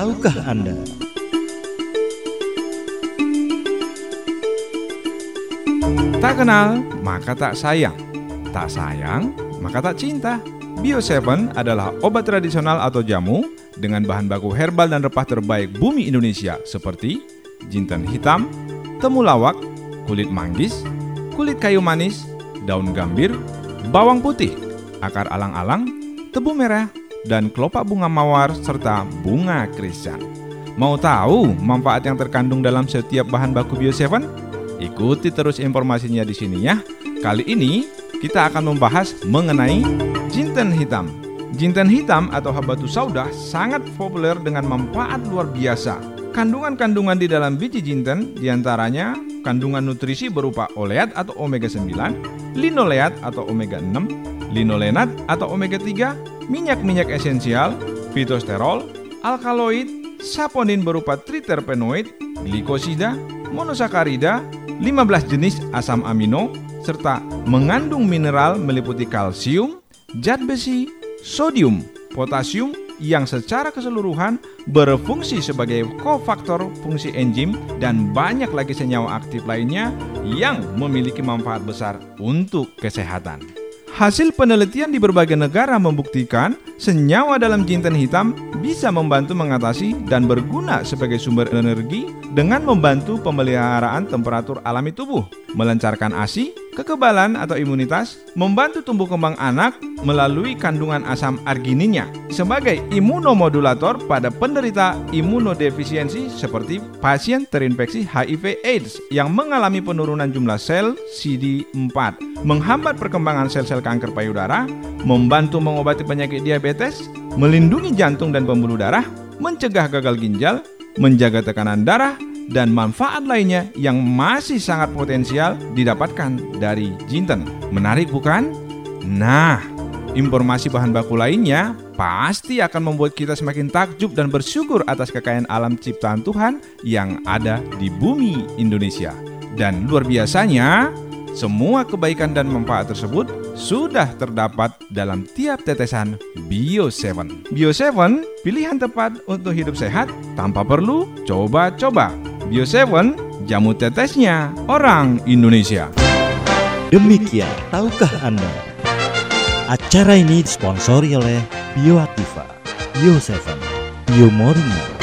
Anda. Tak kenal, maka tak sayang. Tak sayang, maka tak cinta. Bio 7 adalah obat tradisional atau jamu dengan bahan baku herbal dan rempah terbaik bumi Indonesia seperti jinten hitam, temulawak, kulit manggis, kulit kayu manis, daun gambir, bawang putih, akar alang-alang, tebu merah, dan kelopak bunga mawar serta bunga krisan. Mau tahu manfaat yang terkandung dalam setiap bahan baku Bio 7? Ikuti terus informasinya di sini ya. Kali ini kita akan membahas mengenai jinten hitam. Jinten hitam atau habatus sauda sangat populer dengan manfaat luar biasa. Kandungan-kandungan di dalam biji jinten di antaranya kandungan nutrisi berupa oleat atau omega 9, linoleat atau omega 6, linolenat atau omega 3, minyak-minyak esensial, fitosterol, alkaloid, saponin berupa triterpenoid, glikosida, monosakarida, 15 jenis asam amino, serta mengandung mineral meliputi kalsium, zat besi, sodium, potasium yang secara keseluruhan berfungsi sebagai kofaktor fungsi enzim dan banyak lagi senyawa aktif lainnya yang memiliki manfaat besar untuk kesehatan. Hasil penelitian di berbagai negara membuktikan senyawa dalam jinten hitam bisa membantu mengatasi dan berguna sebagai sumber energi dengan membantu pemeliharaan temperatur alami tubuh, melancarkan ASI, kekebalan atau imunitas, membantu tumbuh kembang anak melalui kandungan asam argininnya sebagai imunomodulator pada penderita imunodefisiensi seperti pasien terinfeksi HIV AIDS yang mengalami penurunan jumlah sel CD4, menghambat perkembangan sel-sel kanker payudara, membantu mengobati penyakit diabetes, melindungi jantung dan pembuluh darah, mencegah gagal ginjal, menjaga tekanan darah, dan manfaat lainnya yang masih sangat potensial didapatkan dari jinten. Menarik bukan? Nah, informasi bahan baku lainnya pasti akan membuat kita semakin takjub dan bersyukur atas kekayaan alam ciptaan Tuhan yang ada di bumi Indonesia. Dan luar biasanya, semua kebaikan dan manfaat tersebut sudah terdapat dalam tiap tetesan Bio 7. Bio 7 pilihan tepat untuk hidup sehat tanpa perlu coba-coba. Bio 7 jamu tetesnya orang Indonesia. Demikian, tahukah Anda? Acara ini disponsori oleh Bioaktiva, Bio 7, Bio Moringa,